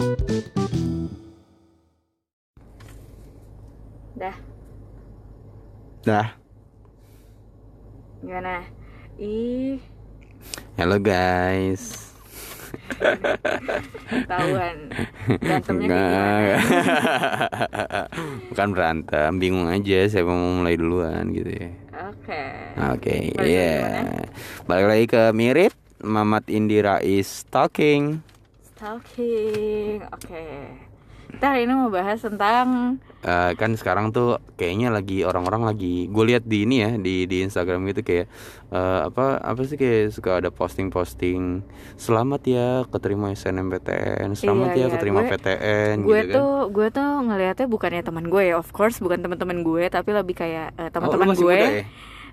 Dah, Dah. gimana? Ih, Halo guys. tahuan berantemnya Enggak. Bukan berantem, bingung aja siapa mau mulai duluan gitu ya. Oke. Oke, Balik lagi iya. Balik lagi ke mirip Mamat Indira is talking. Stalking. Oke. Kita hari ini mau bahas tentang Eh, kan sekarang tuh kayaknya lagi orang-orang lagi gue lihat di ini ya di di Instagram gitu kayak eh, apa apa sih kayak suka ada posting-posting selamat ya keterima SNMPTN selamat Iya, ya iya, keterima gue- PTN gue gitu kan tuh gue tuh ngelihatnya bukannya teman gue ya, of course bukan teman-teman gue tapi lebih kayak Oh, lu teman-teman masih gue. muda ya?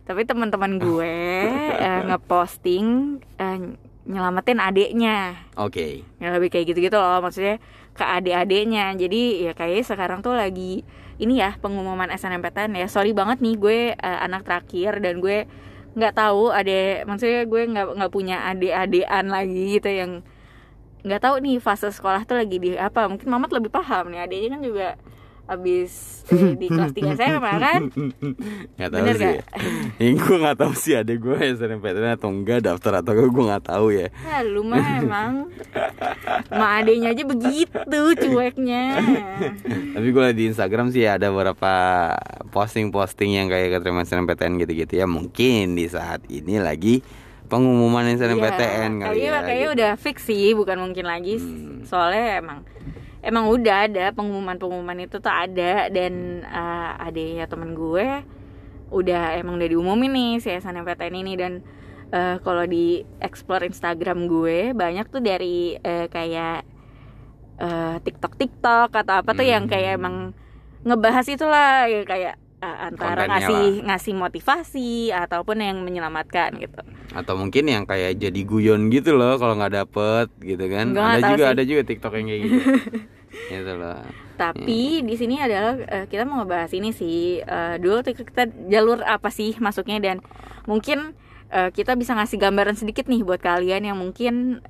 Tapi teman-teman gue eh, ngeposting eh, nyelamatin adiknya. Oke Ya lebih kayak gitu-gitu loh maksudnya ke adik-adiknya. Jadi ya kayaknya sekarang tuh lagi ini ya pengumuman SNMPTN ya. Sorry banget nih gue eh, anak terakhir dan gue nggak tahu ada maksudnya gue nggak nggak punya adik-adikan lagi gitu yang nggak tahu nih fase sekolah tuh lagi di apa. Mungkin Mamat lebih paham nih. Adiknya kan juga abis eh, di kelas 3 SMA kan. nggak tahu Bener sih gak? ya. ya, gue nggak tahu sih ada gue SNMPTN atau enggak daftar atau enggak gue nggak tahu ya Ya lu mah emang Ma adeknya aja begitu cueknya Tapi gue di Instagram sih ada beberapa posting-posting yang kayak keterima SNMPTN gitu-gitu ya Mungkin di saat ini lagi pengumuman SNMPTN Iya, kali kayaknya, ya kayaknya gitu. udah fix sih bukan mungkin lagi Hmm. soalnya emang emang udah ada pengumuman-pengumuman itu tuh ada dan uh, adeknya temen gue udah emang udah diumumin nih si SNMPTN ini dan uh, kalau di explore Instagram gue banyak tuh dari uh, kayak uh, TikTok TikTok atau apa tuh yang kayak Hmm. emang ngebahas itulah ya kayak uh, antara Kontennya ngasih ngasih motivasi ataupun yang menyelamatkan gitu. Atau mungkin yang kayak jadi guyon gitu loh kalau nggak dapet gitu kan nggak Ada juga sih. ada juga TikTok yang kayak gitu Gitu loh Tapi di sini adalah eh, kita mau ngebahas ini sih eh, dulu tuh kita jalur apa sih masuknya dan mungkin eh, kita bisa ngasih gambaran sedikit nih buat kalian yang mungkin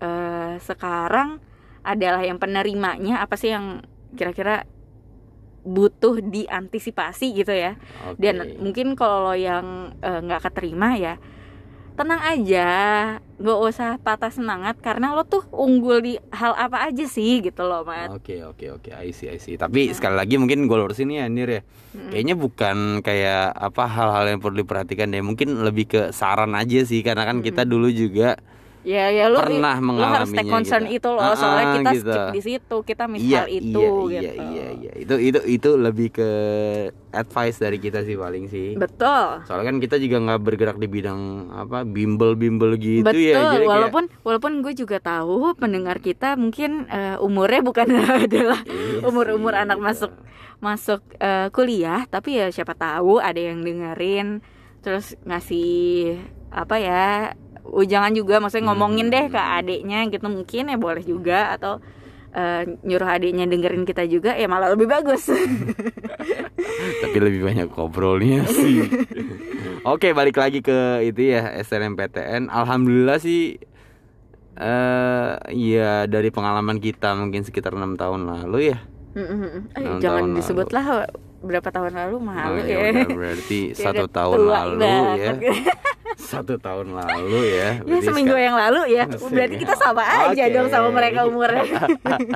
sekarang adalah yang penerimanya apa sih yang kira-kira butuh diantisipasi gitu ya. Oke. Dan mungkin kalau lo yang nggak keterima ya tenang aja, nggak usah patah semangat karena lo tuh unggul di hal apa aja sih gitu loh, Mat. Oke oke oke. I see I see. Tapi sekali lagi mungkin gue lurusin ya Nir ya. Kayaknya bukan kayak apa hal-hal yang perlu diperhatikan deh. Mungkin lebih ke saran aja sih Karena kan kita dulu juga Ya ya lo Pernah lo harus take mengalaminya concern gitu. itu loh Ah, soalnya kita gitu. skip di situ kita miss Iya hal itu iya gitu. iya iya iya Itu itu itu lebih ke advice dari kita sih paling sih Betul. Soalnya kan kita juga nggak bergerak di bidang apa bimbel-bimbel gitu Betul. ya Jadi kayak- walaupun walaupun gue juga tahu pendengar kita mungkin eh, umurnya bukan adalah Iya umur-umur sih, anak gitu. masuk masuk eh, kuliah, tapi ya siapa tahu ada yang dengerin terus ngasih apa ya ujangan juga maksudnya ngomongin deh ke adiknya gitu mungkin ya boleh juga atau eh, nyuruh adiknya dengerin kita juga ya malah lebih bagus. tapi lebih banyak ngobrolnya sih. Oke, balik lagi ke itu ya SNMPTN. Alhamdulillah sih eh ya dari pengalaman kita mungkin sekitar enam tahun lalu ya. Eh, jangan tahun disebut lah berapa tahun lalu malu Oh, ya. ya udah, berarti satu tahun lalu banget. ya. Satu tahun lalu ya. Ya seminggu sekarang- yang lalu ya. Berarti kita sama aja dong sama mereka umurnya.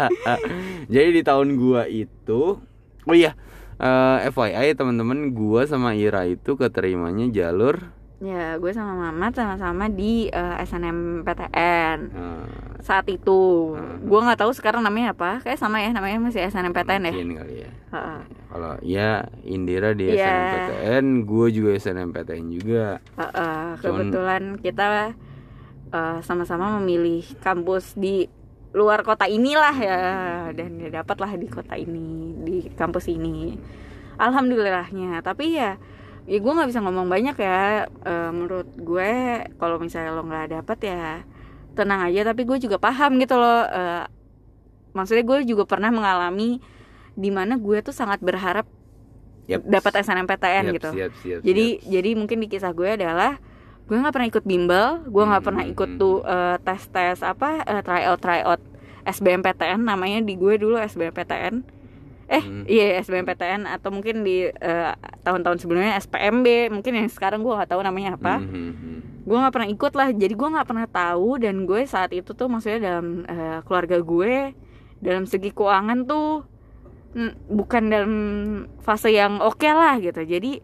Jadi di tahun gua itu Oh iya eh, FYI teman-teman gua sama Ira itu keterimanya jalur ya, gue sama Mamat sama-sama di eh, SNMPTN eh, saat itu. Hmm. Gue nggak tahu sekarang namanya apa. Kayak sama ya namanya masih SNMPTN ya. mungkin kali ya. Heeh. Kalau ya Indira di Iya. SNMPTN, gue juga SNMPTN juga. Heeh. Cuman- Kebetulan kita eh, sama-sama memilih kampus di luar kota inilah ya dan ya dapatlah di kota ini di kampus ini alhamdulillahnya tapi ya ya gue nggak bisa ngomong banyak ya Eh, menurut gue kalau misalnya lo nggak dapet ya tenang aja tapi gue juga paham gitu loh Eh, maksudnya gue juga pernah mengalami di mana gue tuh sangat berharap Yap. dapat SNMPTN Siap, gitu Siap, siap, jadi siap. jadi mungkin di kisah gue adalah gue nggak pernah ikut bimbel gue nggak Hmm, pernah hmm, ikut hmm. tuh tes tes apa uh, tryout tryout SBMPTN namanya di gue dulu SBMPTN eh Hmm. iya SBMPTN atau mungkin di eh, tahun-tahun sebelumnya SPMB mungkin yang sekarang gue nggak tahu namanya apa Hmm, hmm, hmm. gue nggak pernah ikut lah jadi gue nggak pernah tahu dan gue saat itu tuh maksudnya dalam eh, keluarga gue dalam segi keuangan tuh bukan dalam fase yang oke lah gitu jadi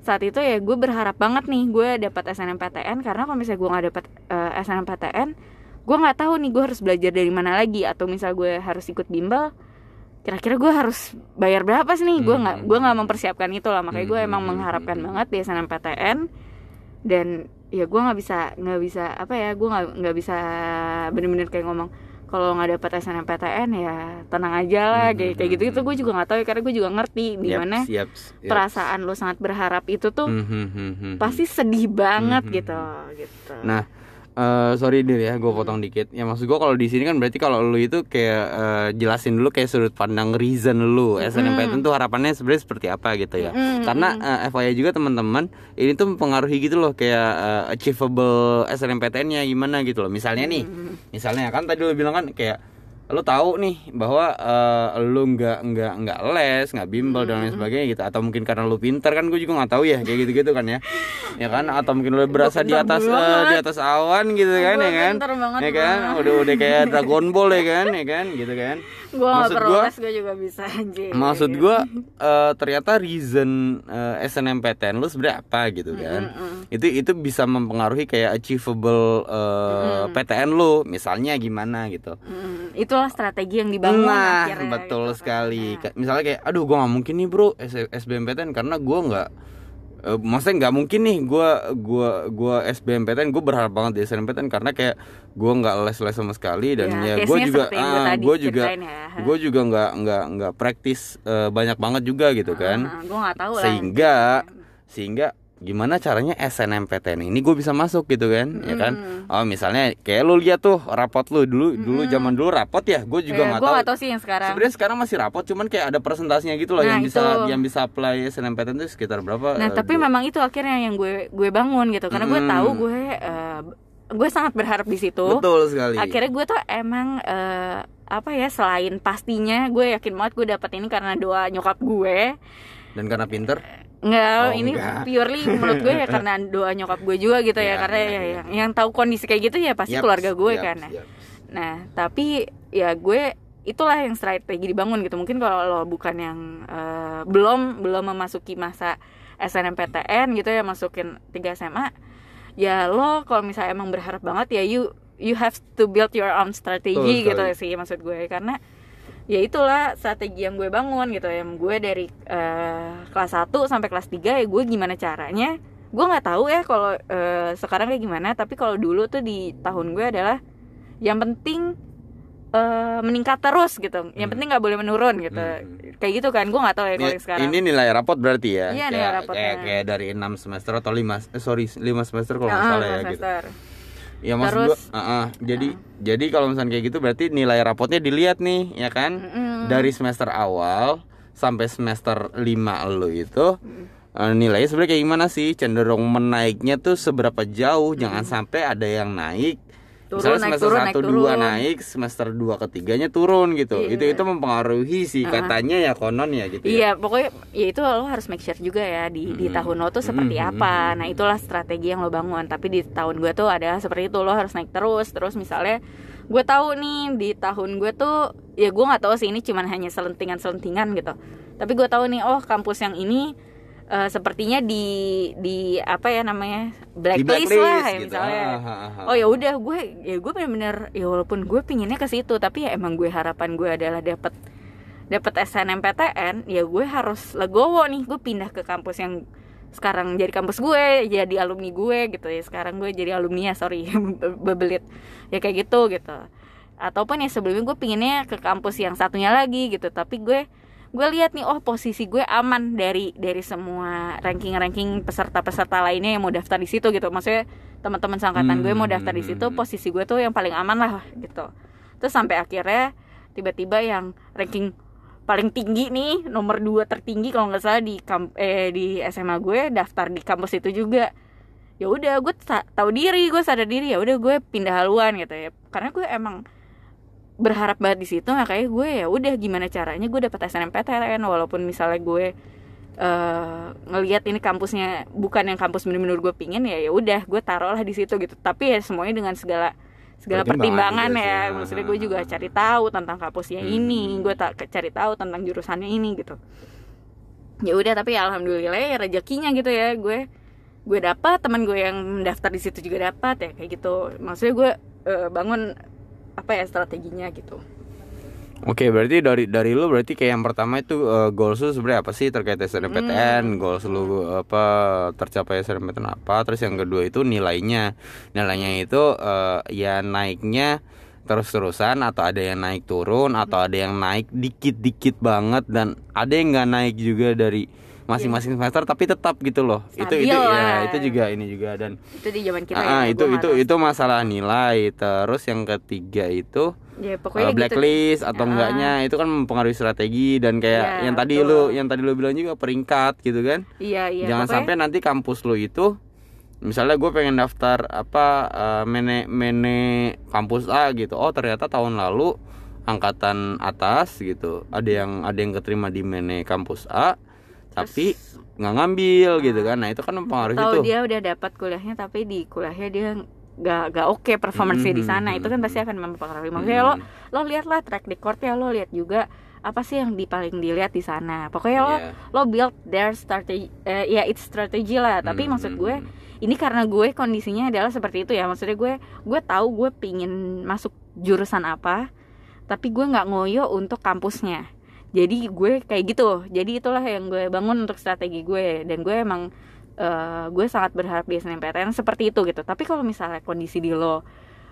saat itu ya gue berharap banget nih gue dapat SNMPTN karena kalau misalnya gue nggak dapat eh, SNMPTN gue nggak tahu nih gue harus belajar dari mana lagi atau misal gue harus ikut bimbel kira-kira gue harus bayar berapa sih nih? Gue nggak gue nggak mempersiapkan itu lah. Makanya gue Hmm, emang hmm, mengharapkan hmm. banget di SNMPTN dan ya gue nggak bisa nggak bisa apa ya gue nggak nggak bisa bener-bener kayak ngomong kalau nggak dapat SNMPTN ya tenang aja lah Hmm, kayak hmm, kayak gitu hmm, itu gue juga nggak tahu ya karena gue juga ngerti di Yap, mana siap, siap. perasaan lo sangat berharap itu tuh Hmm, hmm, hmm, hmm, pasti sedih banget Hmm, hmm, gitu gitu. Nah, eh sorry Dir ya, gue potong dikit. Ya maksud gue kalau di sini kan berarti kalau lu itu kayak eh, jelasin dulu kayak sudut pandang reason lu. SNMPTN tuh harapannya sebenarnya seperti apa gitu ya. Mm-mm, Karena eh, FYI juga teman-teman, ini tuh mempengaruhi gitu loh kayak eh, achievable SNMPTN-nya gimana gitu loh. Misalnya nih, misalnya kan tadi lu bilang kan kayak lu tahu nih bahwa eh, lu nggak nggak nggak les nggak bimbel dan lain sebagainya gitu. Atau mungkin karena lu pinter kan gue juga nggak tahu ya kayak gitu gitu kan ya. Ya kan? Atau mungkin lu berasa di atas banget. di atas awan gitu kan Gua ya kan? banget, ya kan? Udah udah kayak Dragon Ball ya kan? Ya kan? Gitu kan? Gue nggak Maksud gua- les gue juga bisa anjir maksud gue eh, ternyata reason eh, SNMPTN lu sebenarnya apa gitu kan? itu itu bisa mempengaruhi kayak achievable eh, PTN lu misalnya gimana gitu. Mm, itulah strategi yang dibangun nah akhirnya betul gitu kan. sekali Nah. Misalnya kayak aduh gua nggak mungkin nih bro S- SBMPTN karena gua nggak eh, maksudnya nggak mungkin nih gua gua gua SBMPTN gue berharap banget di SNMPTN karena kayak gua nggak les les sama sekali dan Ya, ya, gue juga gua ah, gue juga ya. gue juga nggak nggak nggak praktis eh, banyak banget juga gitu kan Ah, gue nggak tahu lah sehingga sehingga gimana caranya SNMPTN ini gue bisa masuk gitu kan ya kan oh misalnya kayak lu lihat tuh rapot lu dulu dulu zaman dulu rapot ya gue juga Ya, nggak gue tahu tahu sih yang sekarang Sebenarnya sekarang masih rapot, cuman kayak ada presentasinya gitu loh Nah, yang bisa itu. yang bisa apply SNMPTN itu sekitar berapa? Nah eh, tapi dua- memang itu akhirnya yang gue gue bangun gitu karena gue Mm. tahu gue eh, gue sangat berharap di situ. betul sekali. Akhirnya gue tuh emang eh, apa ya selain pastinya gue yakin banget gue dapat ini karena doa nyokap gue. Dan karena pinter, Enggak, Oh, ini enggak. purely menurut gue ya karena doa nyokap gue juga gitu ya, Iya, karena iya, ya, iya. yang yang tahu kondisi kayak gitu ya pasti Yaps, keluarga gue yaps, kan. yaps. Nah, tapi ya gue itulah yang strategi dibangun gitu. Mungkin kalau lo bukan yang eh, belum belum memasuki masa SNMPTN gitu ya masukin 3 SMA, ya lo kalau misalnya emang berharap banget ya you you have to build your own strategy Betul gitu sekali. sih maksud gue karena ya itulah strategi yang gue bangun gitu yang gue dari eh, kelas 1 sampai kelas 3 ya gue gimana caranya gue nggak tahu ya kalau eh, sekarang kayak gimana tapi kalau dulu tuh di tahun gue adalah yang penting eh, meningkat terus gitu yang Hmm. penting nggak boleh menurun gitu Hmm. kayak gitu kan gue nggak tahu ya kalau sekarang ini nilai rapot berarti ya? Iya, kayak, nilai rapotnya. kayak, kayak dari 6 semester atau 5 eh, sorry 5 semester kalau nggak Ah, salah ya gitu. Ya maksud Terus- gua, ah, ah. jadi jadi kalau misalnya kayak gitu berarti nilai rapotnya dilihat nih, ya kan? Mm-mm. Dari semester awal sampai semester 5 lo itu eh, nilainya sebenarnya kayak gimana sih? Cenderung menaiknya tuh seberapa jauh? Jangan sampai ada yang naik. Turun, Misalnya naik, semester turun, 1 naik, 2 turun. naik, semester 2 ketiganya turun gitu. Iya. Itu itu mempengaruhi sih katanya ya konon ya gitu ya. Iya, pokoknya ya itu lo harus make sure juga ya di di Hmm. tahun lo tuh seperti Hmm, apa. Nah, itulah strategi yang lo bangun. Tapi di tahun gue tuh adalah seperti itu lo harus naik terus. Terus misalnya gue tahu nih di tahun gue tuh ya gue nggak tahu sih ini cuman hanya selentingan-selentingan gitu. Tapi gue tahu nih oh kampus yang ini eh, sepertinya di di apa ya namanya Di blacklist, lah ya gitu. misalnya. Ah, ah, ah, ah. Oh ya udah gue ya gue bener-bener ya walaupun gue pinginnya ke situ tapi ya emang gue harapan gue adalah dapat dapat SNMPTN ya gue harus legowo nih gue pindah ke kampus yang sekarang jadi kampus gue jadi alumni gue gitu ya sekarang gue jadi alumni ya sorry bebelit ya kayak gitu gitu ataupun ya sebelumnya gue pinginnya ke kampus yang satunya lagi gitu tapi gue gue lihat nih oh posisi gue aman dari dari semua ranking ranking peserta peserta lainnya yang mau daftar di situ gitu. Maksudnya teman-teman sangkatan gue mau daftar di situ Hmm. posisi gue tuh yang paling aman lah gitu. Terus sampai akhirnya tiba-tiba yang ranking paling tinggi nih nomor dua tertinggi kalau nggak salah di kamp eh di SMA gue daftar di kampus itu juga. Ya udah gue tahu diri gue sadar diri ya udah gue pindah haluan gitu ya. Karena gue emang berharap banget di situ makanya gue ya udah gimana caranya gue dapat SNMPTN walaupun misalnya gue uh, ngelihat ini kampusnya bukan yang kampus bener-bener gue pingin ya ya udah gue taruh lah di situ gitu. Tapi ya semuanya dengan segala segala pertimbangan, ya. maksudnya gue juga cari tahu tentang kampusnya hmm. ini gue tak cari tahu tentang jurusannya ini gitu. Ya udah tapi alhamdulillah ya rezekinya gitu ya gue gue dapat teman gue yang daftar di situ juga dapat ya kayak gitu. Maksudnya gue uh, bangun apa ya strateginya gitu Oke, berarti dari dari lu berarti kayak yang pertama itu uh, goals lu sebenarnya apa sih terkait SNMPTN? Hmm. Goals lu apa tercapai SNMPTN apa? Terus yang kedua itu nilainya. Nilainya itu uh, ya naiknya terus-terusan atau ada yang naik turun atau ada yang naik dikit-dikit banget dan ada yang nggak naik juga dari masing-masing semester tapi tetap gitu loh Stabil itu itu ya itu juga ini juga dan itu di zaman kita uh, ya, itu itu itu masalah nilai terus yang ketiga itu ya, pokoknya uh, blacklist gitu. atau uh. enggaknya itu kan mempengaruhi strategi dan kayak ya, yang tadi betul. lu yang tadi lu bilang juga peringkat gitu kan iya iya jangan pokoknya... sampai nanti kampus lu itu misalnya gue pengen daftar apa uh, mene mene kampus A gitu oh ternyata tahun lalu angkatan atas gitu ada yang ada yang keterima di mene kampus A tapi nggak ngambil nah, gitu kan nah itu kan mempengaruhi tahu itu dia udah dapat kuliahnya tapi di kuliahnya dia gak gak oke okay performance mm -hmm. di sana itu kan pasti akan mempengaruhi maksudnya mm -hmm. lo lo lihatlah track recordnya lo lihat juga apa sih yang di paling dilihat di sana pokoknya lo yeah. lo build their strategy uh, ya it's strategy lah tapi mm -hmm. maksud gue ini karena gue kondisinya adalah seperti itu ya maksudnya gue gue tahu gue pingin masuk jurusan apa tapi gue nggak ngoyo untuk kampusnya jadi gue kayak gitu. Jadi itulah yang gue bangun untuk strategi gue. Dan gue emang uh, gue sangat berharap di SNMPTN seperti itu gitu. Tapi kalau misalnya kondisi di lo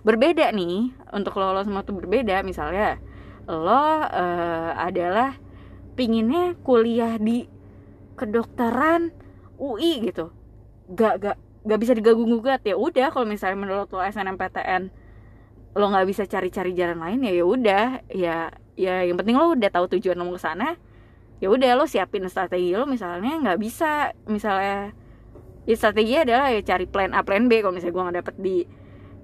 berbeda nih untuk lo lo semua tuh berbeda misalnya lo uh, adalah pinginnya kuliah di kedokteran UI gitu. Gak gak gak bisa diganggu gugat ya udah kalau misalnya menurut lo SNMPTN lo nggak bisa cari-cari jalan lain ya ya udah. Ya ya yang penting lo udah tahu tujuan lo ke sana ya udah lo siapin strategi lo. Misalnya nggak bisa misalnya ya strategi adalah ya cari plan A plan B. Kalau misalnya gue nggak dapet di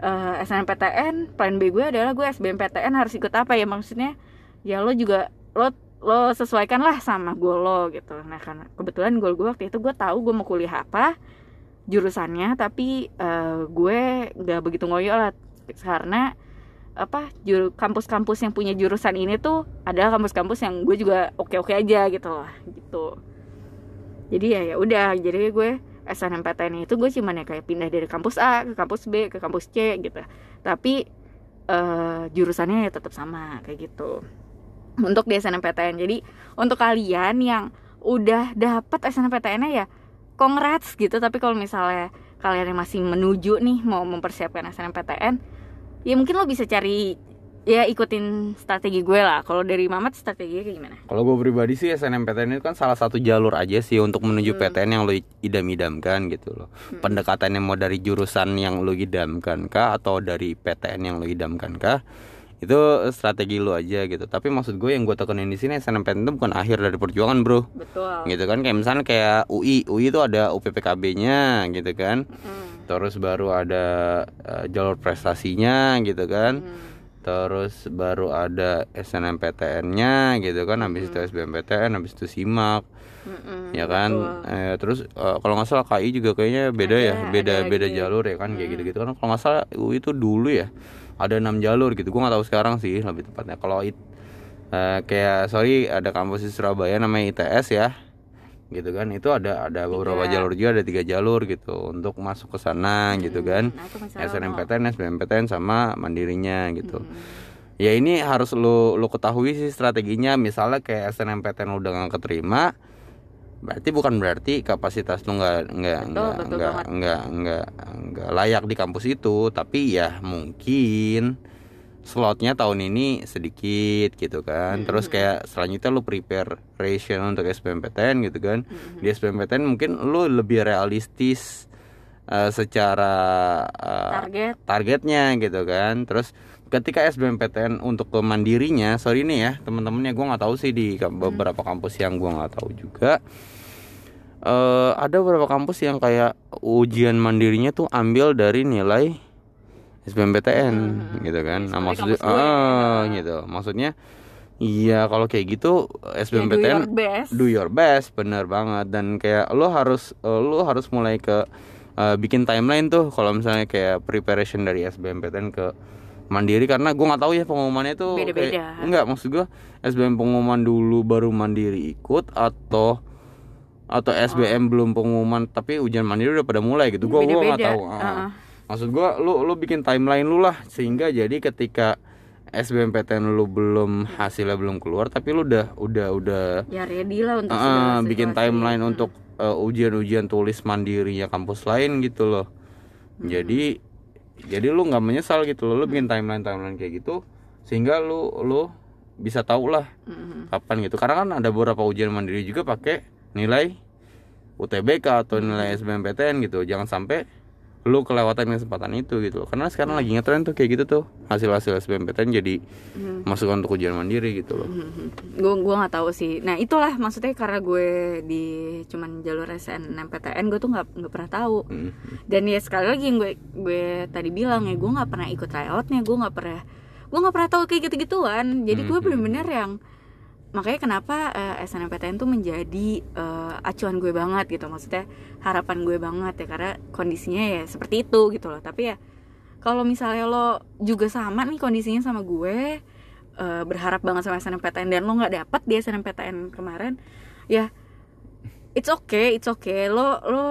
uh, eh, SNMPTN plan B gue adalah gue SBMPTN harus ikut apa ya? Maksudnya ya lo juga lo lo sesuaikan lah sama goal lo gitu. Nah karena kebetulan goal gue waktu itu gue tahu gue mau kuliah apa jurusannya tapi uh, gue nggak begitu ngoyo lah. Karena apa juru kampus-kampus yang punya jurusan ini tuh adalah kampus-kampus yang gue juga oke-oke aja gitu lah gitu. Jadi ya ya udah jadi gue SNMPTN itu gue cuman ya kayak pindah dari kampus A ke kampus B ke kampus C gitu. Tapi uh, jurusannya ya tetap sama kayak gitu. Untuk di SNMPTN jadi untuk kalian yang udah dapat SNMPTN ya congrats gitu. Tapi kalau misalnya kalian yang masih menuju nih mau mempersiapkan SNMPTN ya mungkin lo bisa cari ya ikutin strategi gue lah. Kalau dari Mamat strategi kayak gimana? Kalau gue pribadi sih SNMPTN itu kan salah satu jalur aja sih untuk menuju hmm. PTN yang lo idam-idamkan gitu loh. Hmm. Pendekatannya mau dari jurusan yang lo idamkan kah atau dari PTN yang lo idamkan kah? Itu strategi lo aja gitu. Tapi maksud gue yang gue tekanin di sini SNMPTN itu bukan akhir dari perjuangan, Bro. Betul. Gitu kan kayak misalnya kayak UI. UI itu ada UPPKB-nya gitu kan. Hmm terus baru ada uh, jalur prestasinya gitu kan. Hmm. terus baru ada SNMPTN-nya gitu kan. Habis hmm. itu SBMPTN habis itu SIMAK hmm, ya kan? eh, terus uh, kalau nggak salah KI juga kayaknya beda ya, ada, ya beda ada beda gitu. jalur ya kan hmm. kayak gitu gitu kan. Kalau nggak salah itu dulu ya ada enam jalur gitu. Gue nggak tahu sekarang sih lebih tepatnya. Kalau it uh, kayak sorry ada kampus di Surabaya namanya ITS ya gitu kan. Itu ada ada beberapa jalur juga ada tiga jalur gitu untuk masuk ke sana hmm, gitu kan. nah, SNMPTN SBMPTN sama mandirinya gitu. Hmm. ya ini harus lo lo ketahui sih strateginya. Misalnya kayak SNMPTN udah nggak keterima berarti bukan berarti kapasitas lu nggak nggak nggak nggak nggak nggak layak di kampus itu. Tapi ya mungkin slotnya tahun ini sedikit gitu kan. Mm-hmm. terus kayak selanjutnya lu prepare ration untuk SBMPTN gitu kan. Mm-hmm. di SBMPTN mungkin lu lebih realistis uh, secara uh, target. targetnya gitu kan. Terus ketika SBMPTN untuk ke mandirinya sorry nih ya teman-temannya gue nggak tahu sih di beberapa kampus yang gue nggak tahu juga. Uh, ada beberapa kampus yang kayak ujian mandirinya tuh ambil dari nilai SBMPTN Hmm. gitu kan nah maksudnya ah, gitu maksudnya iya kalau kayak gitu Ya, do SBMPTN your best. do your best bener banget dan kayak lo harus eh, lo harus mulai ke eh, bikin timeline tuh kalau misalnya kayak preparation dari SBMPTN ke mandiri karena gue nggak tahu ya pengumumannya tuh kayak- Beda-beda. enggak maksud gue SBM pengumuman dulu baru mandiri ikut atau atau SBM belum pengumuman tapi ujian mandiri udah pada mulai gitu gue gua nggak tahu Ah. Heeh. Maksud gue lu lu bikin timeline lu lah sehingga jadi ketika SBMPTN lu belum hasilnya belum keluar tapi lu udah udah udah ya ready lah untuk segala bikin timeline Hmm. untuk uh, ujian-ujian tulis mandirinya kampus lain gitu loh. Hmm. Jadi jadi lu nggak menyesal gitu loh. Lu bikin timeline timeline kayak gitu sehingga lu lu bisa tahu lah Mhm. kapan gitu. Karena kan ada beberapa ujian mandiri juga pakai nilai UTBK atau nilai SBMPTN gitu. Jangan sampai lu kelewatan kesempatan itu gitu loh. Karena sekarang lagi ngetren tuh kayak gitu tuh hasil-hasil SBMPTN jadi Hmm. masuk untuk ujian mandiri gitu loh. gue gue nggak tahu sih nah itulah maksudnya karena gue di cuman jalur SNMPTN gue tuh nggak nggak pernah tahu Hmm. dan ya sekali lagi yang gue gue tadi bilang ya gue nggak pernah ikut tryoutnya gue nggak pernah gue nggak pernah tahu kayak gitu gituan jadi gue Mhm. bener-bener yang makanya kenapa eh, SNMPTN tuh menjadi eh, acuan gue banget gitu. Maksudnya harapan gue banget ya karena kondisinya ya seperti itu gitu loh. Tapi ya kalau misalnya lo juga sama nih kondisinya sama gue eh, berharap banget sama SNMPTN dan lo nggak dapet di SNMPTN kemarin ya it's okay it's okay. Lo lo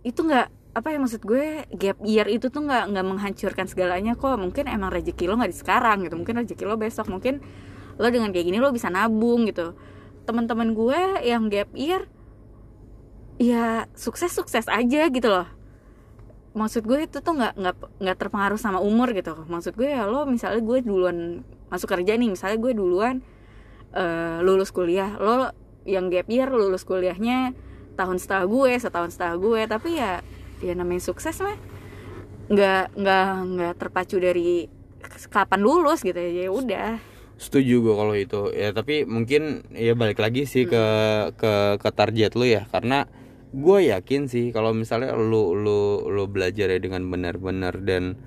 itu nggak apa ya maksud gue gap year itu tuh nggak nggak menghancurkan segalanya kok. Mungkin emang rezeki lo nggak di sekarang gitu. Mungkin rezeki lo besok mungkin lo dengan kayak gini lo bisa nabung gitu. Teman-teman gue yang gap year ya sukses sukses aja gitu loh. Maksud gue itu tuh nggak nggak nggak terpengaruh sama umur gitu. Maksud gue ya lo misalnya gue duluan masuk kerja nih misalnya gue duluan eh, lulus kuliah lo yang gap year lulus kuliahnya tahun setelah gue setahun setelah gue. Tapi ya ya namanya sukses mah nggak nggak nggak terpacu dari kapan lulus gitu ya. Ya udah Setuju gue kalau itu. Ya tapi mungkin ya balik lagi sih ke ke ke target lu ya. Karena gue yakin sih kalau misalnya lu lu lu belajar ya dengan benar-benar dan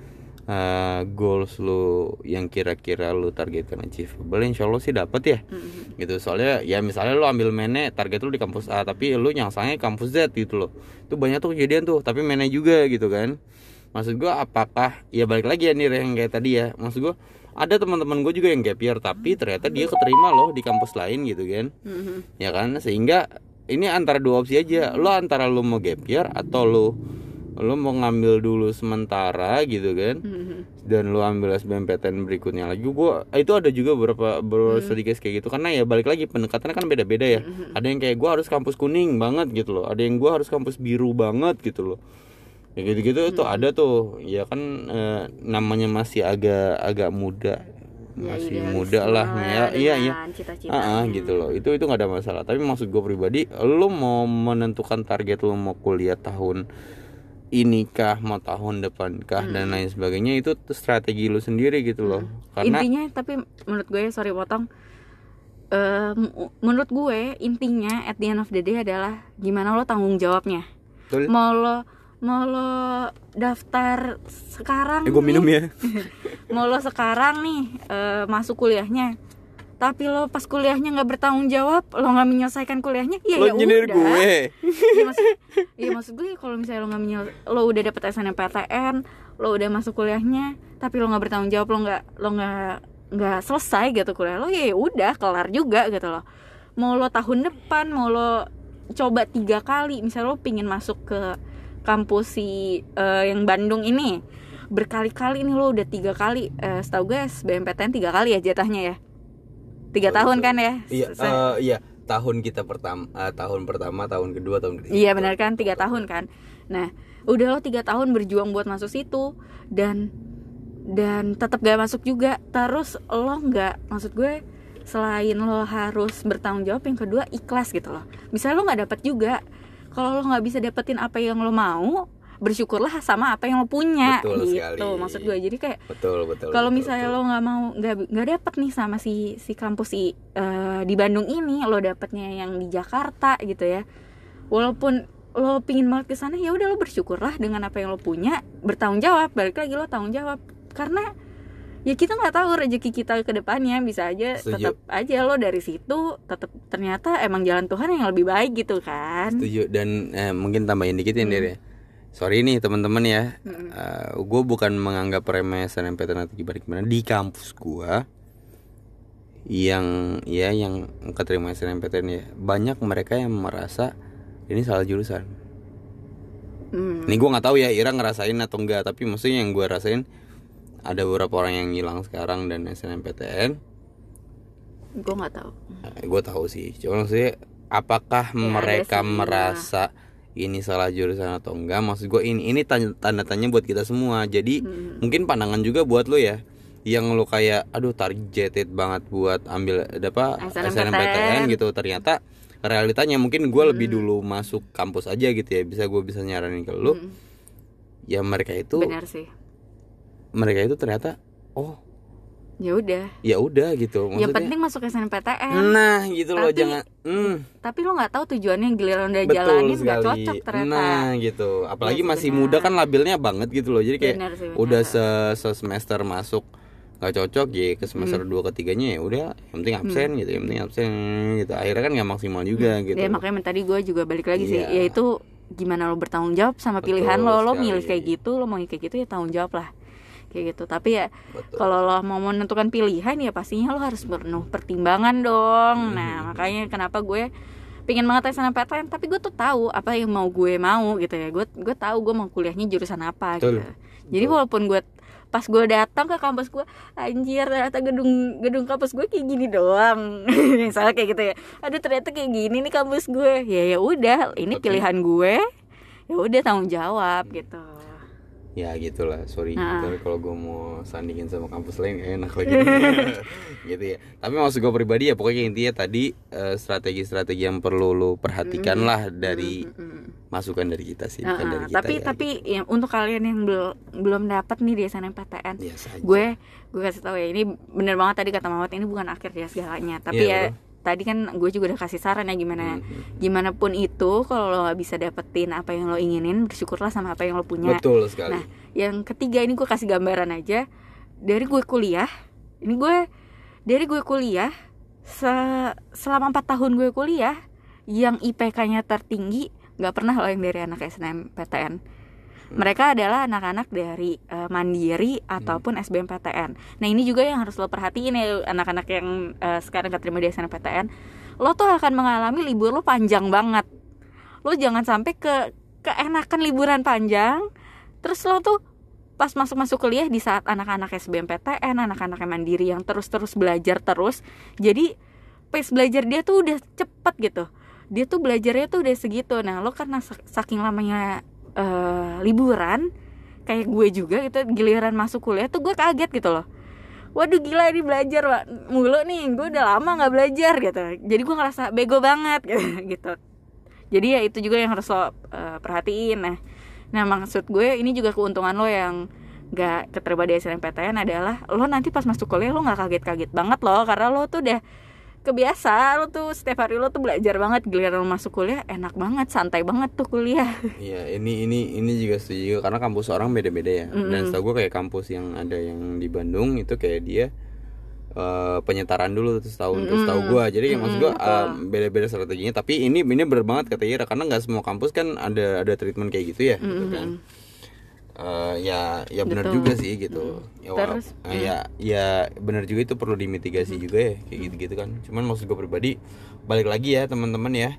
uh, goals lu yang kira-kira lu targetkan achievable insya Allah sih dapet ya. Mm-mm. gitu. Soalnya ya misalnya lu ambil mene target lu di kampus A tapi lu nyangsangnya kampus Z gitu loh. Itu banyak tuh kejadian tuh tapi mene juga gitu kan. Maksud gua apakah ya balik lagi ya nih yang kayak tadi ya. Maksud gua ada teman-teman gue juga yang gap year tapi ternyata dia keterima loh di kampus lain gitu kan Mhm. ya kan? Sehingga ini antara dua opsi aja. Lo antara lo mau gap year atau lo lo mau ngambil dulu sementara gitu kan Mhm. dan lu ambil SBMPTN berikutnya lagi. Gua itu ada juga beberapa beberapa sedikit kayak gitu. Karena ya balik lagi pendekatannya kan beda-beda ya. Ada yang kayak gua harus kampus kuning banget gitu loh. Ada yang gua harus kampus biru banget gitu loh ya gitu-gitu itu ada tuh. Ya kan eh, namanya masih agak agak muda. Ya, masih idealisme muda lah. ya iya iya. Ah, gitu loh. Itu itu nggak ada masalah. Tapi maksud gue pribadi lu mau menentukan target lu mau kuliah tahun ini kah mau tahun depan kah dan lain sebagainya itu tuh strategi lu sendiri gitu loh. Karena intinya tapi menurut gue sorry potong. M- menurut gue intinya at the end of the day adalah gimana lo tanggung jawabnya. Betul. mau lo mau lo daftar sekarang eh gue minum ya. Mau lo sekarang nih eh, masuk kuliahnya. Tapi lo pas kuliahnya nggak bertanggung jawab lo nggak menyelesaikan kuliahnya ya lo ya nyindir udah. gue. Iya maksud, iya maksud gue kalau misalnya lo nggak menyel, lo udah dapet SNMPTN, lo udah masuk kuliahnya, tapi lo nggak bertanggung jawab, lo nggak lo nggak nggak selesai gitu kuliah lo, ya udah kelar juga gitu loh. Mau lo tahun depan, mau lo coba tiga kali, misalnya lo pingin masuk ke kampus si eh, yang Bandung ini, berkali-kali nih lo udah tiga kali, eh, setahu gue SBMPTN tiga kali ya jatahnya ya, tiga tahun kan ya? iya Se- eh, iya tahun kita pertama eh, tahun pertama tahun kedua tahun ketiga Iya benar kan tiga tahun kan. Nah udah lo tiga tahun berjuang buat masuk situ dan dan tetap gak masuk juga. Terus lo nggak maksud gue selain lo harus bertanggung jawab yang kedua ikhlas gitu loh. Misalnya lo nggak dapat juga. Kalau lo nggak bisa dapetin apa yang lo mau, bersyukurlah sama apa yang lo punya Betul gitu. sekali. Maksud gue jadi kayak betul betul kalau betul, misalnya betul. lo nggak mau nggak nggak dapet nih sama si si kampus si eh, di Bandung ini lo dapetnya yang di Jakarta gitu ya walaupun lo pingin banget ke sana ya udah lo bersyukurlah dengan apa yang lo punya bertanggung jawab balik lagi lo tanggung jawab karena ya kita nggak tahu rezeki kita ke depannya bisa aja tetap aja lo dari situ tetap ternyata emang jalan Tuhan yang lebih baik gitu kan Setuju dan eh, mungkin tambahin dikit ya Hmm. Sorry nih teman-teman ya. Mm-mm. gue bukan menganggap remeh SNMPTN atau gimana gimana di kampus gua yang ya yang keterima SNMPTN ya banyak mereka yang merasa ini salah jurusan. Hmm. Ini gua nggak tahu ya Ira ngerasain atau enggak tapi maksudnya yang gua rasain ada beberapa orang yang hilang sekarang dan SNMPTN gue nggak tahu. Gue tahu sih. Cuma maksudnya apakah Ya, mereka sih, merasa ini salah jurusan atau enggak? Maksud gue ini ini tanda, tanda tanya buat kita semua. Jadi Hmm. mungkin pandangan juga buat lo ya. Yang lo kayak aduh targeted banget buat ambil apa SNMPTN. SNMPTN gitu. Ternyata realitanya mungkin gue lebih Hmm. dulu masuk kampus aja gitu ya. Bisa gue bisa nyaranin ke lo Hmm. ya mereka itu benar sih mereka itu ternyata oh ya udah. ya udah gitu. Yang maksudnya penting masuk SNMPTN nah gitu loh Tapi- jangan hmm, tapi lo nggak tahu tujuannya giliran udah betul jalanin nggak cocok ternyata. Nah gitu. Apalagi sih, masih muda kan labilnya banget gitu loh. Jadi kayak Benar sih, udah se, se semester masuk nggak cocok ya ke semester Hmm. dua ketiganya ya udah yang penting absen gitu yang penting absen gitu. Akhirnya kan nggak maksimal juga gitu. Ya makanya tadi gue juga balik lagi sih Iya. yaitu gimana lo bertanggung jawab sama Betul pilihan lo lo milih kayak gitu lo mau kayak gitu ya tanggung jawab lah kayak gitu. Tapi ya Betul. kalau lo mau menentukan pilihan ya pastinya lo harus penuh pertimbangan dong. Nah Hmm. makanya kenapa gue pingin banget SNMPTN tapi gue tuh tahu apa yang mau gue mau gitu ya. Gue gue tahu gue mau kuliahnya jurusan apa Betul. gitu. Jadi walaupun gue pas gue datang ke kampus gue anjir ternyata gedung gedung kampus gue kayak gini doang. Misalnya kayak gitu ya. Aduh ternyata kayak gini nih kampus gue. Ya ya udah ini Tapi- pilihan gue. Ya udah tanggung jawab gitu ya gitulah sorry Nah. Tapi kalau gue mau sandingin sama kampus lain gak enak lagi gitu ya tapi maksud gue pribadi ya pokoknya intinya tadi eh, strategi-strategi yang perlu lo perhatikan lah dari Mm-mm. masukan dari kita sih bukan dari kita tapi ya, tapi ya, untuk kalian yang belum belum dapat nih di SNMPTN gitu. Biasa aja. gue gue kasih tahu ya ini bener banget tadi kata Mawat ini bukan akhir ya segalanya tapi Iya, ya tadi kan gue juga udah kasih saran ya gimana Mhm. gimana pun itu kalau lo nggak bisa dapetin apa yang lo inginin bersyukurlah sama apa yang lo punya. Betul sekali. Nah, yang ketiga ini gue kasih gambaran aja. Dari gue kuliah ini gue dari gue kuliah se- selama empat tahun gue kuliah yang IPK-nya tertinggi nggak pernah lo yang dari anak SNMPTN mereka adalah anak-anak dari eh, mandiri ataupun SBMPTN. Nah ini juga yang harus lo perhatiin ya anak-anak yang eh, sekarang keterima di SNMPTN. Lo tuh akan mengalami libur lo panjang banget. Lo jangan sampai ke keenakan liburan panjang, terus lo tuh pas masuk-masuk kuliah di saat anak-anak SBMPTN, anak-anak yang mandiri yang terus-terus belajar terus, jadi pace belajar dia tuh udah cepet gitu. Dia tuh belajarnya tuh udah segitu. Nah lo karena sak- saking lamanya eh, liburan kayak gue juga gitu giliran masuk kuliah tuh gue kaget gitu loh waduh gila ini belajar Wak. mulu nih gue udah lama nggak belajar gitu jadi gue ngerasa bego banget gitu, gitu. jadi ya itu juga yang harus lo eh, perhatiin nah nah maksud gue ini juga keuntungan lo yang gak keterima di SNMPTN adalah lo nanti pas masuk kuliah lo nggak kaget-kaget banget loh karena lo tuh udah kebiasa lo tuh setiap hari lo tuh belajar banget giliran lo masuk kuliah enak banget santai banget tuh kuliah Iya, ini ini ini juga setuju karena kampus orang beda-beda ya. Dan Mm-mm. setahu gue kayak kampus yang ada yang di Bandung itu kayak dia eh, penyetaran dulu terus tahun terus tahu gue. Jadi kayak maksud gue Mm-mm, betul. eh, beda-beda strateginya. Tapi ini ini bener banget kata Ira karena nggak semua kampus kan ada ada treatment kayak gitu ya, gitu kan. Eh, ya ya benar Betul. juga sih gitu. Ya, wala- Terus, eh, ya ya benar juga itu perlu dimitigasi juga ya kayak gitu-gitu kan. Cuman maksud gue pribadi balik lagi ya teman-teman ya.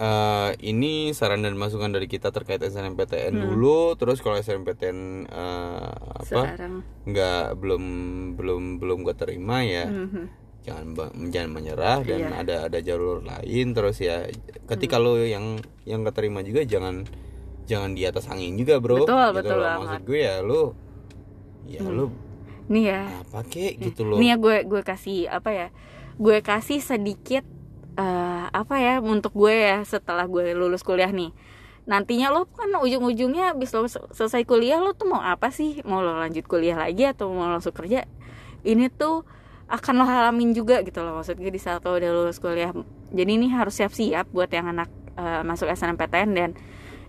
Eh, ini saran dan masukan dari kita terkait SNMPTN dulu terus kalau SNMPTN eh, apa nggak belum belum belum gue terima ya Mhm. jangan ba- jangan menyerah dan Iya. ada ada jalur lain terus ya ketika lo yang yang keterima juga jangan jangan di atas angin juga bro Betul, Gitu betul loh. banget. maksud gue ya lo ya lo nih ya apa kek gitu loh Nih ya gue gue kasih apa ya? Gue kasih sedikit eh, apa ya untuk gue ya setelah gue lulus kuliah nih. Nantinya lo kan ujung-ujungnya habis lo sel- selesai kuliah lo tuh mau apa sih? Mau lo lanjut kuliah lagi atau mau langsung kerja? Ini tuh akan lo halamin juga gitu loh maksud gue di saat lo udah lulus kuliah. Jadi ini harus siap-siap buat yang anak eh, masuk SNMPTN dan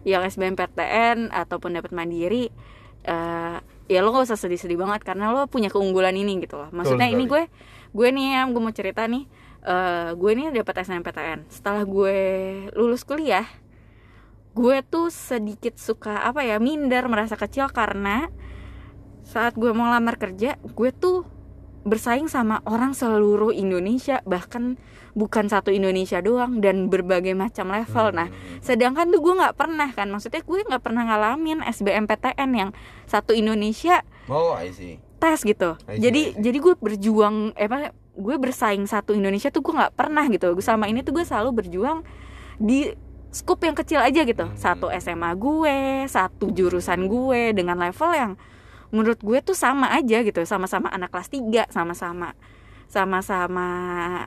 yang SBMPTN ataupun dapat mandiri eh, ya lo gak usah sedih-sedih banget karena lo punya keunggulan ini gitu loh. Maksudnya Betul ini gue gue nih ya gue mau cerita nih eh, gue nih dapat SNMPTN setelah gue lulus kuliah gue tuh sedikit suka apa ya minder merasa kecil karena saat gue mau lamar kerja gue tuh bersaing sama orang seluruh Indonesia bahkan bukan satu Indonesia doang dan berbagai macam level nah sedangkan tuh gue nggak pernah kan maksudnya gue nggak pernah ngalamin SBMPTN yang satu Indonesia Oh, I see. tes gitu I see, jadi I see. jadi gue berjuang eh apa gue bersaing satu Indonesia tuh gue nggak pernah gitu sama ini tuh gue selalu berjuang di skup yang kecil aja gitu Hmm. satu SMA gue satu jurusan gue dengan level yang menurut gue tuh sama aja gitu sama-sama anak kelas 3 sama-sama sama-sama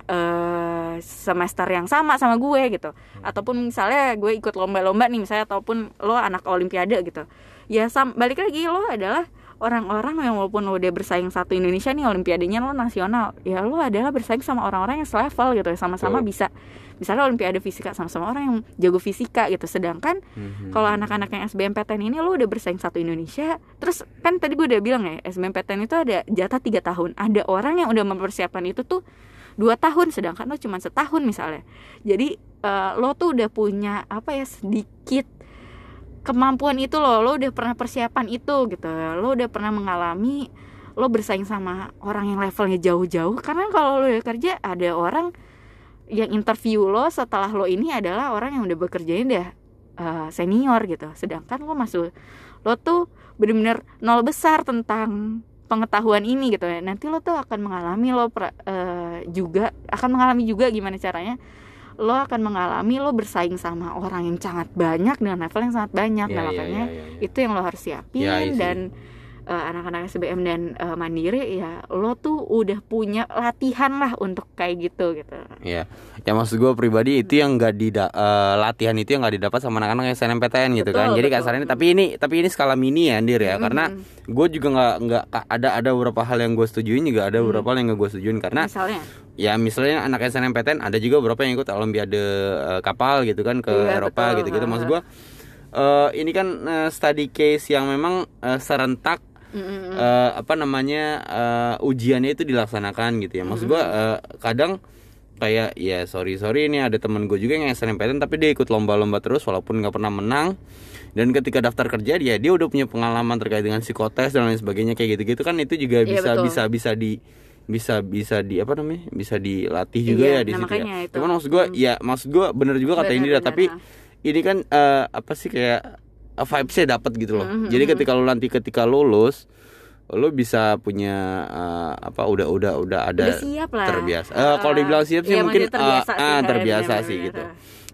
eh, semester yang sama sama gue gitu. Ataupun misalnya gue ikut lomba-lomba nih misalnya ataupun lo anak olimpiade gitu. Ya sam balik lagi lo adalah orang-orang yang walaupun lo udah bersaing satu Indonesia nih olimpiadenya lo nasional ya lo adalah bersaing sama orang-orang yang selevel gitu sama-sama bisa misalnya olimpiade fisika sama-sama orang yang jago fisika gitu. Sedangkan Mhm. kalau anak-anak yang SBMPTN ini lo udah bersaing satu Indonesia terus kan tadi gue udah bilang ya SBMPTN itu ada jatah tiga tahun. Ada orang yang udah mempersiapkan itu tuh dua tahun sedangkan lo cuma setahun misalnya. Jadi eh, lo tuh udah punya apa ya sedikit kemampuan itu lo lo udah pernah persiapan itu gitu. Lo udah pernah mengalami lo bersaing sama orang yang levelnya jauh-jauh. Karena kalau lo udah kerja ada orang yang interview lo setelah lo ini adalah orang yang udah bekerjanya udah uh, senior gitu sedangkan lo masuk lo tuh bener-bener nol besar tentang pengetahuan ini gitu ya nanti lo tuh akan mengalami lo pra- eh, juga akan mengalami juga gimana caranya lo akan mengalami lo bersaing sama orang yang sangat banyak dengan level yang sangat banyak Ya, nah ya, makanya ya, ya, ya. itu yang lo harus siapin Ya, see. Eh, anak-anak SBM dan eh, Mandiri ya lo tuh udah punya latihan lah untuk kayak gitu gitu Iya, ya maksud gue pribadi itu yang nggak di latihan itu yang nggak didapat sama anak-anak yang SNMPTN gitu Betul, kan. Jadi betul. kasarnya tapi ini tapi ini skala mini ya Andir ya, karena Mhm. gue juga nggak nggak ada ada beberapa hal yang gue setujuin juga ada Hmm. beberapa hal yang nggak gue setujuin karena misalnya ya misalnya anak SNMPTN ada juga beberapa yang ikut olimpiade eh, kapal gitu kan ke Iya, Eropa betul. gitu-gitu. Maksud gue eh, ini kan eh, study case yang memang eh, serentak Mm-mm. eh, apa namanya eh, ujiannya itu dilaksanakan gitu ya maksud gua eh, kadang kayak ya sorry sorry ini ada temen gue juga yang SNMPTN tapi dia ikut lomba-lomba terus walaupun nggak pernah menang dan ketika daftar kerja dia dia udah punya pengalaman terkait dengan psikotes dan lain sebagainya kayak gitu-gitu kan itu juga Iya, bisa betul. bisa bisa di bisa bisa di apa namanya bisa dilatih juga Iya, ya di nah situ ya. itu. Cuman maksud gua Hmm. ya maksud gua bener juga kata Benar, Indira benar, tapi ha. ini kan eh, apa sih kayak vibesnya dapat gitu loh. Mhm, Jadi mhm. ketika lo nanti ketika lulus lo bisa punya eh, apa udah udah udah ada udah siap lah terbiasa. Eh, kalau dibilang siap sih Iya, mungkin terbiasa eh, sih, kan, terbiasa sih gitu.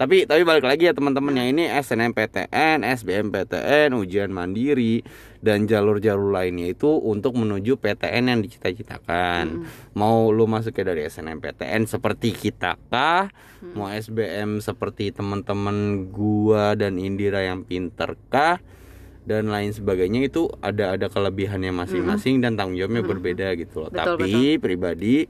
Tapi tapi balik lagi ya teman-teman yang ini SNMPTN, SBMPTN, ujian mandiri dan jalur-jalur lainnya itu untuk menuju PTN yang dicita-citakan. Mau lu masuknya dari SNMPTN seperti kita kah? Mau SBM seperti teman-teman gua dan Indira yang pinter kah? dan lain sebagainya itu ada ada kelebihannya masing-masing dan tanggung jawabnya berbeda gitu loh. Betul, Tapi pribadi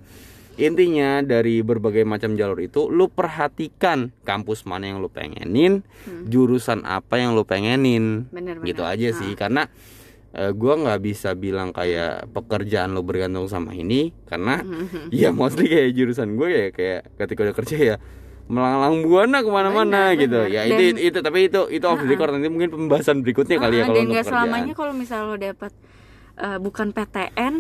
intinya dari berbagai macam jalur itu lu perhatikan kampus mana yang lu pengenin, jurusan apa yang lu pengenin. Bener, bener. Gitu aja Ah. sih karena eh, gua nggak bisa bilang kayak pekerjaan lu bergantung sama ini karena Mhm. ya mostly kayak jurusan gue ya kayak ketika udah kerja ya melanglang buana ke mana-mana Benar, gitu benar. ya Dan- itu itu tapi itu itu off the record nanti mungkin pembahasan berikutnya kali ya Ah, kalau dan nggak selamanya kalau misalnya lo dapat eh, bukan PTN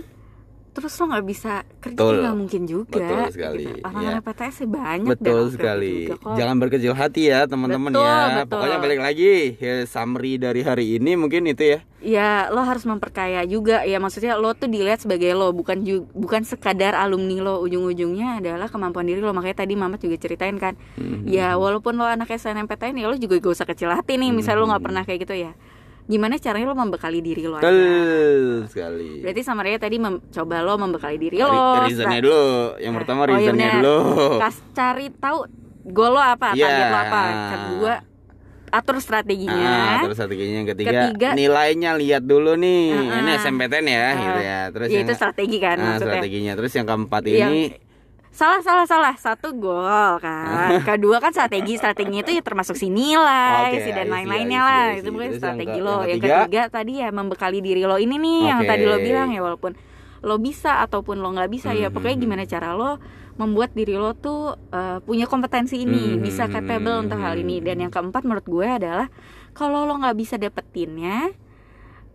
terus lo nggak bisa kerja Betul. nggak mungkin juga Betul sekali, gitu. orang-orang ya. PTS banyak betul sekali juga kok. jangan berkecil hati ya teman-teman ya betul. pokoknya balik lagi ya, summary dari hari ini mungkin itu ya ya lo harus memperkaya juga ya maksudnya lo tuh dilihat sebagai lo bukan bukan sekadar alumni lo ujung-ujungnya adalah kemampuan diri lo makanya tadi Mamat juga ceritain kan Mhm. ya walaupun lo anak SNMPTN ya lo juga gak usah kecil hati nih misalnya lo nggak pernah kayak gitu ya gimana caranya lo membekali diri lo aja betul sekali berarti sama Raya tadi coba lo membekali diri lo reasonnya dulu yang pertama Oh, iya reasonnya bener. dulu kas cari tahu goal lo apa Iya. target lo apa kedua atur strateginya Ah, terus strateginya yang ketiga, Ketiga- nilainya lihat dulu nih. Ah, ini ah. SMPTN ya, Ah, gitu ya. Terus ya yang itu strategi kan ah, maksudnya strateginya. Terus yang keempat Yang- ini salah salah salah satu gol kan kedua kan strategi strateginya itu ya termasuk si nilai Oke, si dan lain-lainnya lah I see. itu bukan yang strategi ke- lo yang yang ketiga? tadi ya membekali diri lo ini nih yang Oke. tadi lo bilang ya walaupun lo bisa ataupun lo nggak bisa ya Mhm. pokoknya gimana cara lo membuat diri lo tuh eh, punya kompetensi ini Mhm. bisa capable untuk hal ini dan yang keempat menurut gue adalah kalau lo nggak bisa dapetinnya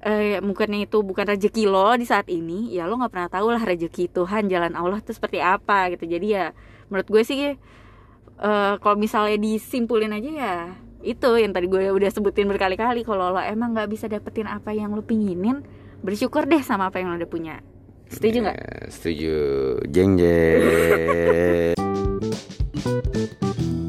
eh mungkin itu bukan rezeki lo di saat ini. Ya lo nggak pernah tahu lah rezeki Tuhan jalan Allah itu seperti apa gitu. Jadi ya menurut gue sih eh kalau misalnya disimpulin aja ya itu yang tadi gue udah sebutin berkali-kali. Kalau lo emang nggak bisa dapetin apa yang lo pinginin bersyukur deh sama apa yang lo udah punya. Setuju nggak? Ya, setuju. Jeng jeng